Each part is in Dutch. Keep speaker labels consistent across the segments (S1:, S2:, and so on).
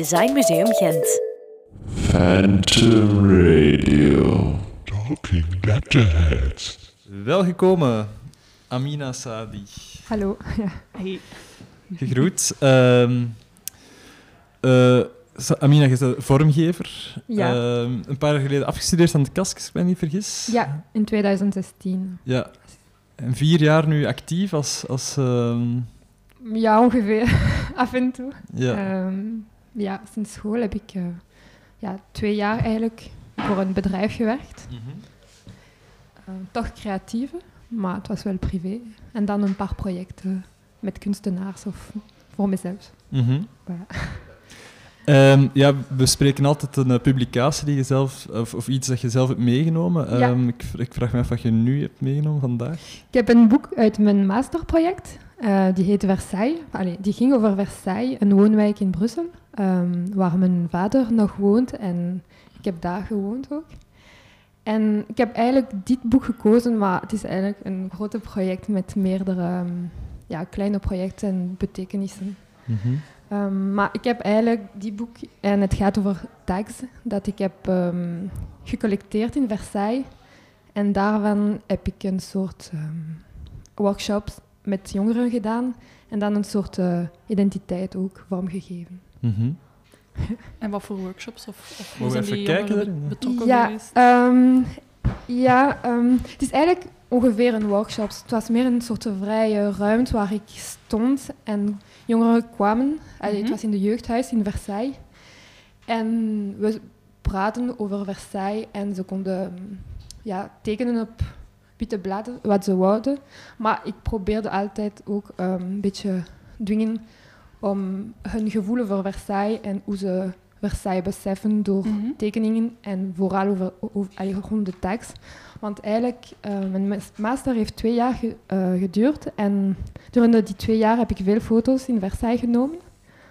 S1: Design Museum Gent.
S2: Phantom Radio. Talking Letterheads.
S3: Welgekomen, Amina Sadi.
S4: Hallo. Ja.
S5: Hey.
S3: Gegroet. Ehm, eh, Amina, je bent vormgever.
S4: Ja.
S3: Ehm, een paar jaar geleden afgestudeerd aan de KASK, als ik me niet vergis.
S4: ja, in 2016.
S3: Ja. En vier jaar nu actief als... als ehm,
S4: Ja, ongeveer. Af en toe.
S3: ja.
S4: Ehm, ja, sinds school heb ik eh, ja, twee jaar eigenlijk voor een bedrijf gewerkt.
S3: Mhm.
S4: Eh, toch creatieve, maar het was wel privé. En dan een paar projecten met kunstenaars of voor mezelf.
S3: Mhm.
S4: Voilà.
S3: Ehm, ja, we spreken altijd een eh, publicatie die je zelf, of, of iets dat je zelf hebt meegenomen.
S4: Ja.
S3: Ehm, ik, ik vraag me af wat je nu hebt meegenomen vandaag.
S4: Ik heb een boek uit mijn masterproject. eh, die heet Versailles. Allee, die ging over Versailles, een woonwijk in Brussel, ehm, waar mijn vader nog woont. En ik heb daar gewoond ook. En ik heb eigenlijk dit boek gekozen, maar het is eigenlijk een grote project met meerdere ehm, ja, kleine projecten en betekenissen. Ehm, maar ik heb eigenlijk die boek, en het gaat over tags, dat ik heb gecollecteerd in Versailles. En daarvan heb ik een soort ehm, workshops met jongeren gedaan. En dan een soort eh, identiteit ook vormgegeven.
S3: Mhm.
S5: En wat voor workshops? Of, of hoe zijn die
S3: even kijken
S5: betrokken
S4: ja,
S5: geweest?
S4: ehm, ja ehm, het is eigenlijk ongeveer een workshop. Het was meer een soort vrije ruimte waar ik stond en jongeren kwamen. Allee,
S5: Mhm.
S4: Het was in de jeugdhuis in Versailles. En we praten over Versailles en ze konden ehm, ja, tekenen op witte bladen wat ze wouden. Maar ik probeerde altijd ook ehm, een beetje dwingen om hun gevoel voor Versailles en hoe ze Versailles beseffen door
S5: Mhm.
S4: tekeningen en vooral over, over, rond de tekst. Want eigenlijk, eh, mijn mas- master heeft twee jaar ge- eh, geduurd en durende die twee jaar heb ik veel foto's in Versailles genomen.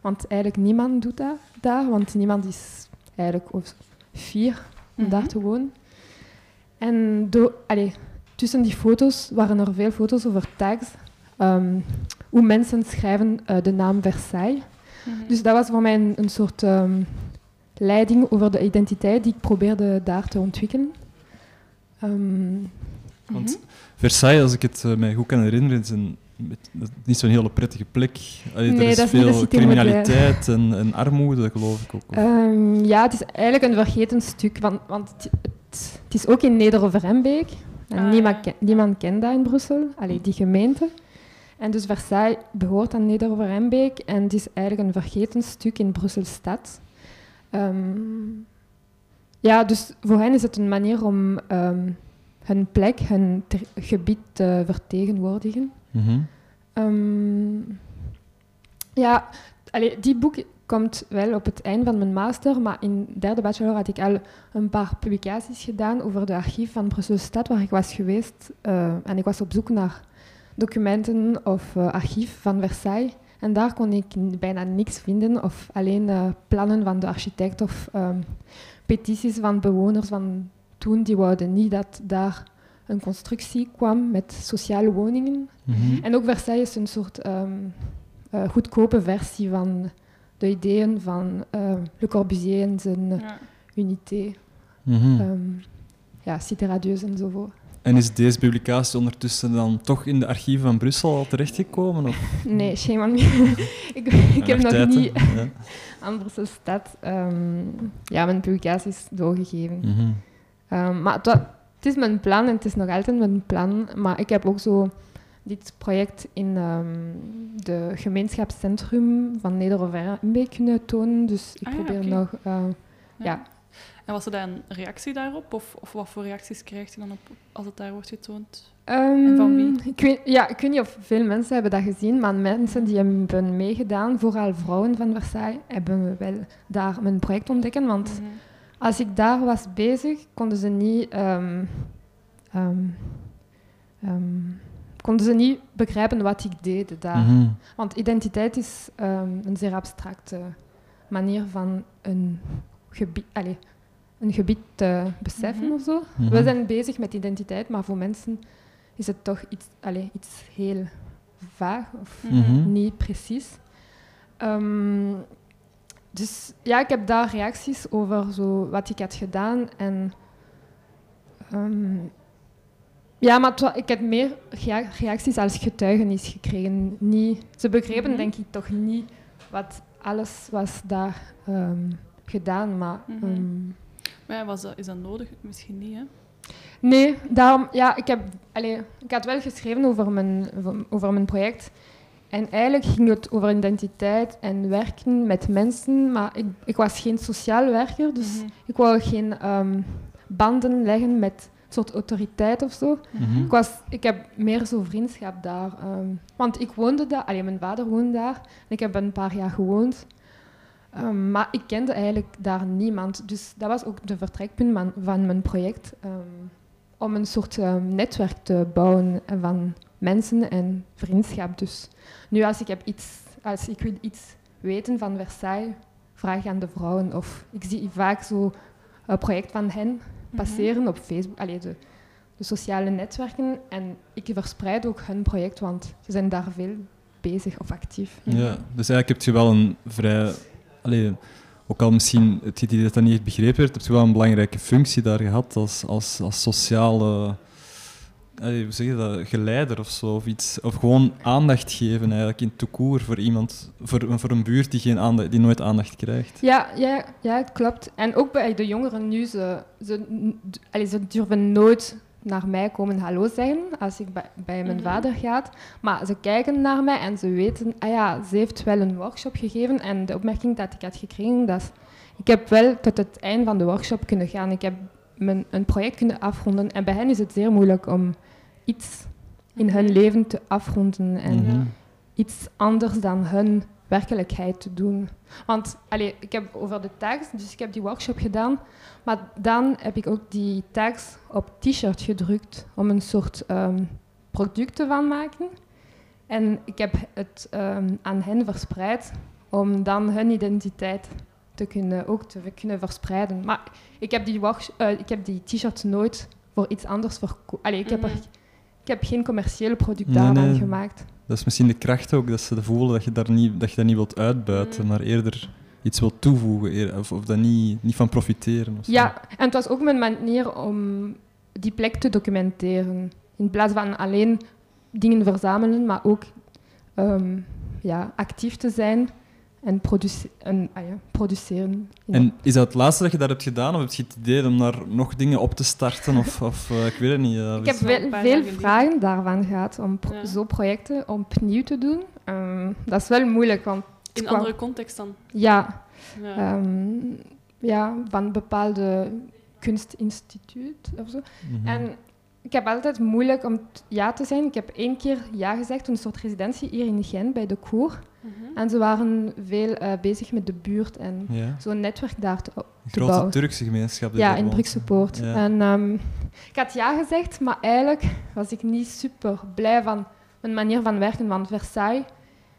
S4: Want eigenlijk niemand doet dat daar, want niemand is eigenlijk of fier om
S5: Mhm.
S4: daar te wonen. En allee, tussen die foto's waren er veel foto's over tags, hoe mensen schrijven eh, de naam Versailles.
S5: Mhm.
S4: Dus dat was voor mij een, een soort ehm, leiding over de identiteit die ik probeerde daar te ontwikkelen. Ehm,
S3: Want
S5: Mhm.
S3: Versailles, als ik het eh, mij goed kan herinneren, is een, met- dat is niet zo'n hele prettige plek. Allee,
S4: Nee,
S3: er is
S4: dat is niet de
S3: veel criminaliteit en, en armoede, geloof ik ook.
S4: ehm, ja, het is eigenlijk een vergeten stuk, want, want het, het, het is ook in Neder-Overembeek. En
S5: Ah,
S4: niemand kent dat in Brussel, Allee, die gemeente. En dus Versailles behoort aan Neder-Overembeek en het is eigenlijk een vergeten stuk in Brussel-stad. Ehm, ja, dus voor hen is het een manier om ehm, hun plek, hun gebied te vertegenwoordigen.
S3: Mhm.
S4: Ehm, ja, allee, die boek komt wel op het eind van mijn master, maar in derde bachelor had ik al een paar publicaties gedaan over de archief van Brussel Stad, waar ik was geweest. eh, en ik was op zoek naar documenten of eh, archief van Versailles. En daar kon ik bijna niks vinden, of alleen eh, plannen van de architect of ehm, petities van bewoners van toen. Die wouden niet dat daar een constructie kwam met sociale woningen.
S3: Mhm.
S4: En ook Versailles is een soort ehm, eh, goedkope versie van de ideeën van eh, Le Corbusier en zijn
S5: Ja.
S4: unité,
S3: Mhm.
S4: ehm, ja, Cité Radieuse enzovoort.
S3: En is deze publicatie ondertussen dan toch in de archieven van Brussel al terechtgekomen? Of
S4: Nee, shame on me. ik, ik heb nog niet
S3: Ja.
S4: aan Brussel Stad ehm, ja, mijn publicaties doorgegeven.
S3: Mhm.
S4: Ehm, maar het, is mijn plan en het is nog altijd mijn plan. Maar ik heb ook zo dit project in ehm de gemeenschapscentrum van Neder-Overembeek kunnen tonen. Dus ik
S5: Ah ja,
S4: probeer nog... eh, ja.
S5: En was er dan een reactie daarop? Of, of wat voor reacties krijgt je dan op als het daar wordt getoond?
S4: Ehm,
S5: van wie?
S4: Ik weet, ja, ik weet niet of veel mensen hebben dat gezien, maar mensen die hebben meegedaan, vooral vrouwen van Versailles, hebben wel daar mijn project ontdekken. Want
S5: Mhm.
S4: als ik daar was bezig, konden ze niet, ehm, ehm, ehm, konden ze niet begrijpen wat ik deed daar.
S3: Mhm.
S4: Want identiteit is ehm, een zeer abstracte manier van een gebied, allez, een gebied te beseffen
S5: Mhm.
S4: of zo.
S3: Mhm.
S4: We zijn bezig met identiteit, maar voor mensen is het toch iets, allez, iets heel vaag of
S5: Mhm.
S3: Mhm.
S4: niet precies. Ehm, dus ja, ik heb daar reacties over zo, wat ik had gedaan. En, ehm, ja, maar ik heb meer rea- reacties als getuigenis gekregen. Niet, ze begrepen
S5: Mhm.
S4: denk ik toch niet wat alles was daar ehm, gedaan. Maar
S5: Mhm.
S4: ehm,
S5: Maar ja, was dat, is dat nodig? Misschien niet, hè?
S4: Nee, daarom, ja, ik, heb, allee, ik had wel geschreven over mijn, over mijn project. En eigenlijk ging het over identiteit en werken met mensen, maar ik, ik was geen sociaal werker, dus
S5: Mhm.
S4: ik wou geen ehm, banden leggen met een soort autoriteit of zo.
S3: Mhm.
S4: Ik, was, ik heb meer zo vriendschap daar. ehm, want ik woonde daar, alleen mijn vader woonde daar. En ik heb een paar jaar gewoond. Ehm, maar ik kende eigenlijk daar niemand. Dus dat was ook de vertrekpunt van, van mijn project. ehm, om een soort ehm, netwerk te bouwen van mensen en vriendschap. Dus nu als ik, heb iets, als ik wil iets weten van Versailles, vraag ik aan de vrouwen. Of ik zie vaak zo een project van hen
S5: Mhm.
S4: passeren op Facebook. Allee, de, de sociale netwerken. En ik verspreid ook hun project, want ze zijn daar veel bezig of actief.
S3: Ja, dus eigenlijk heb je wel een vrij... Allee, ook al misschien het idee dat dat niet begrepen werd, heb je wel een belangrijke functie daar gehad als, als, als sociale... Hoe zeg je dat? Geleider of zo, of iets. Of gewoon aandacht geven eigenlijk in toekoer voor iemand, voor, voor een buurt die, geen die nooit aandacht krijgt.
S4: Ja, ja, ja, het klopt. En ook bij de jongeren nu, ze, ze, allee, ze durven nooit naar mij komen hallo zeggen als ik bij, mijn
S5: Mhm.
S4: vader ga. Maar ze kijken naar mij en ze weten, ah ja, ze heeft wel een workshop gegeven. En de opmerking dat ik had gekregen, dat ik heb wel tot het eind van de workshop kunnen gaan. Ik heb mijn, een project kunnen afronden. En bij hen is het zeer moeilijk om iets in hun
S5: Mhm.
S4: leven te afronden. En
S3: Mhm.
S4: iets anders dan hun werkelijkheid te doen. Want allee, ik heb over de tags, dus ik heb die workshop gedaan, maar dan heb ik ook die tags op t-shirt gedrukt om een soort ehm product te van maken. En ik heb het ehm, aan hen verspreid om dan hun identiteit te kunnen, ook te kunnen verspreiden. Maar ik heb die, eh, ik heb die t-shirts nooit voor iets anders verkocht. Ik, heb er-
S5: Mhm.
S4: ik heb geen commerciële product
S3: Nee,
S4: daarvan
S3: nee.
S4: gemaakt.
S3: Dat is misschien de kracht ook, dat ze voelen dat je, daar niet, dat je dat niet wilt uitbuiten,
S5: Mm.
S3: maar eerder iets wilt toevoegen, of, of dat niet, niet van profiteren.
S4: Ja, en het was ook mijn manier om die plek te documenteren. In plaats van alleen dingen verzamelen, maar ook ehm, ja, actief te zijn en, produce- en ah ja, produceren. Ja.
S3: En is dat het laatste dat je daar hebt gedaan, of heb je het idee om daar nog dingen op te starten? Of, of eh, ik weet het niet. eh,
S4: ik heb
S5: wel een
S4: veel vragen daarvan gehad om pro-
S5: Ja.
S4: zo projecten opnieuw te doen. Ehm, dat is wel moeilijk, want
S5: In
S4: kwam-
S5: andere context dan.
S4: ja,
S5: Ja.
S4: ehm, ja, van bepaalde kunstinstituut of zo.
S3: mhm.
S4: En ik heb altijd moeilijk om ja te zijn. Ik heb één keer ja gezegd, een soort residentie hier in Gent bij de
S5: Mhm.
S4: En ze waren veel eh, bezig met de buurt en
S3: ja.
S4: zo'n netwerk daar te,
S3: Een
S4: te
S3: grote
S4: bouwen.
S3: Turkse gemeenschap.
S4: Ja, in. Brugse Poort.
S3: Ja.
S4: En ehm, ik had ja gezegd, maar eigenlijk was ik niet super blij van mijn manier van werken. Want Versailles,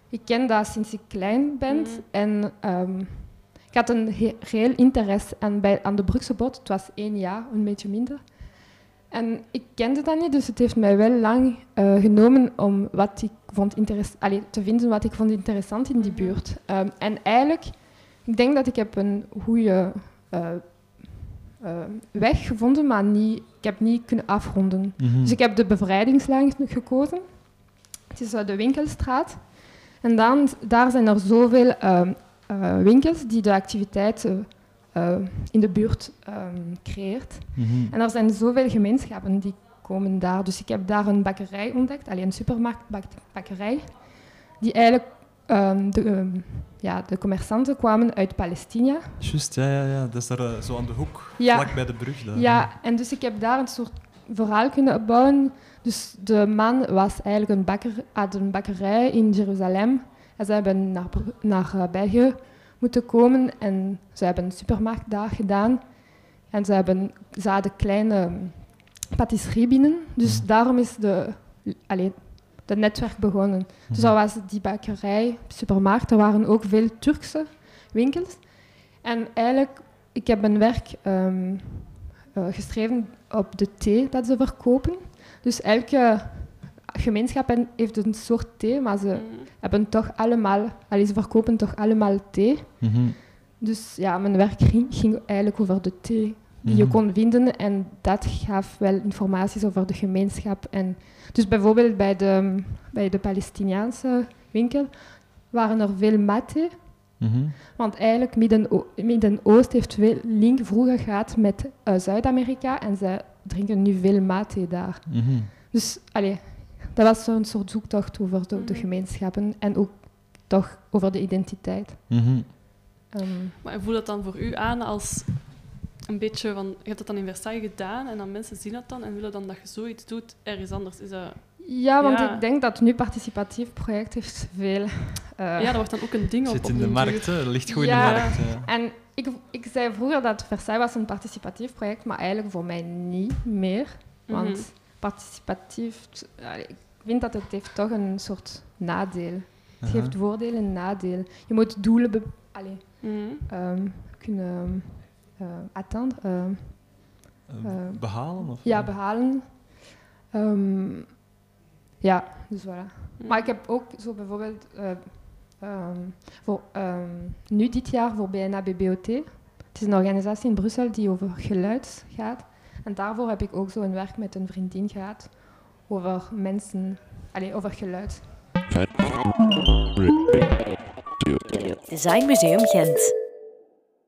S4: ik ken dat sinds ik klein ben.
S5: Mhm.
S4: En ehm, ik had een reëel interesse aan, bij, aan de Brugse Poort. Het was één jaar, een beetje minder. En ik kende dat niet, dus het heeft mij wel lang eh, genomen om wat ik vond allee, te vinden wat ik vond interessant in die
S5: Mhm.
S4: buurt. Ehm, en eigenlijk, ik denk dat ik heb een goede eh, eh, weg gevonden, maar niet, ik heb niet kunnen afronden.
S3: Mhm.
S4: Dus ik heb de bevrijdingslijn gekozen. Het is eh, de winkelstraat. En dan, daar zijn er zoveel ehm, eh, winkels die de activiteiten eh, in de buurt ehm, creëert.
S3: Mhm.
S4: En er zijn zoveel gemeenschappen die komen daar. Dus ik heb daar een bakkerij ontdekt, alleen een supermarktbakkerij, die eigenlijk ehm, de, ehm, ja, de commerçanten kwamen uit Palestina.
S3: Juist, ja, ja, ja. Dat is daar eh, zo aan de hoek,
S4: Ja.
S3: vlak bij de brug. Daar.
S4: Ja, en dus ik heb daar een soort verhaal kunnen bouwen. Dus de man was eigenlijk een bakker, had een bakkerij in Jeruzalem. En ze hebben naar, naar eh, België moeten komen en ze hebben een supermarkt daar gedaan. En ze, hebben, ze hadden kleine patisserie binnen. Dus daarom is de, allee, de netwerk begonnen. Dus
S3: Mhm.
S4: er was die bakkerij, supermarkt, er waren ook veel Turkse winkels. En eigenlijk, ik heb een werk eh, geschreven op de thee dat ze verkopen. Dus elke gemeenschap en- heeft een soort thee, maar ze
S5: Mhm.
S4: hebben toch allemaal, allee, ze verkopen toch allemaal thee.
S3: Mhm.
S4: Dus ja, mijn werk ging, ging eigenlijk over de thee die je
S3: Mhm.
S4: kon vinden. En dat gaf wel informaties over de gemeenschap. En dus bijvoorbeeld bij de, bij de Palestiniaanse winkel waren er veel mate.
S3: Mhm.
S4: Want eigenlijk Midden- Midden-Oost heeft veel link vroeger gehad met eh, Zuid-Amerika. En zij drinken nu veel mate daar.
S3: Mhm.
S4: Dus allee, dat was zo'n soort zoektocht over de, de
S5: Mhm.
S4: gemeenschappen. En ook toch over de identiteit.
S3: Mhm.
S4: Ehm,
S5: Maar voel dat dan voor u aan als een beetje van... Je hebt dat dan in Versailles gedaan en dan mensen zien dat dan en willen dan dat je zoiets doet ergens anders. Is dat...
S4: ja, want
S5: Ja.
S4: ik denk dat nu participatief project heeft veel... eh,
S5: ja, dat wordt dan ook een ding op,
S3: Zit
S5: op
S3: in de markt, hè. ligt goed
S4: Ja.
S3: in de markt.
S4: En ik, ik zei vroeger dat Versailles was een participatief project, maar eigenlijk voor mij niet meer. Want
S5: Mhm.
S4: Participatief, allee, ik vind dat het heeft toch een soort nadeel. Het
S3: Aha.
S4: heeft voordelen en nadelen. Je moet doelen be- allee,
S5: Mhm.
S4: ehm, kunnen uh,
S3: behalen? Of?
S4: ja, behalen. Ehm, ja, dus voilà.
S5: Mhm.
S4: Maar ik heb ook zo bijvoorbeeld eh, ehm, voor, ehm, nu dit jaar voor BNA BBOT. Het is een organisatie in Brussel die over geluid gaat. En daarvoor heb ik ook zo een werk met een vriendin gehad over mensen, allee, over geluid.
S1: Design Museum Gent.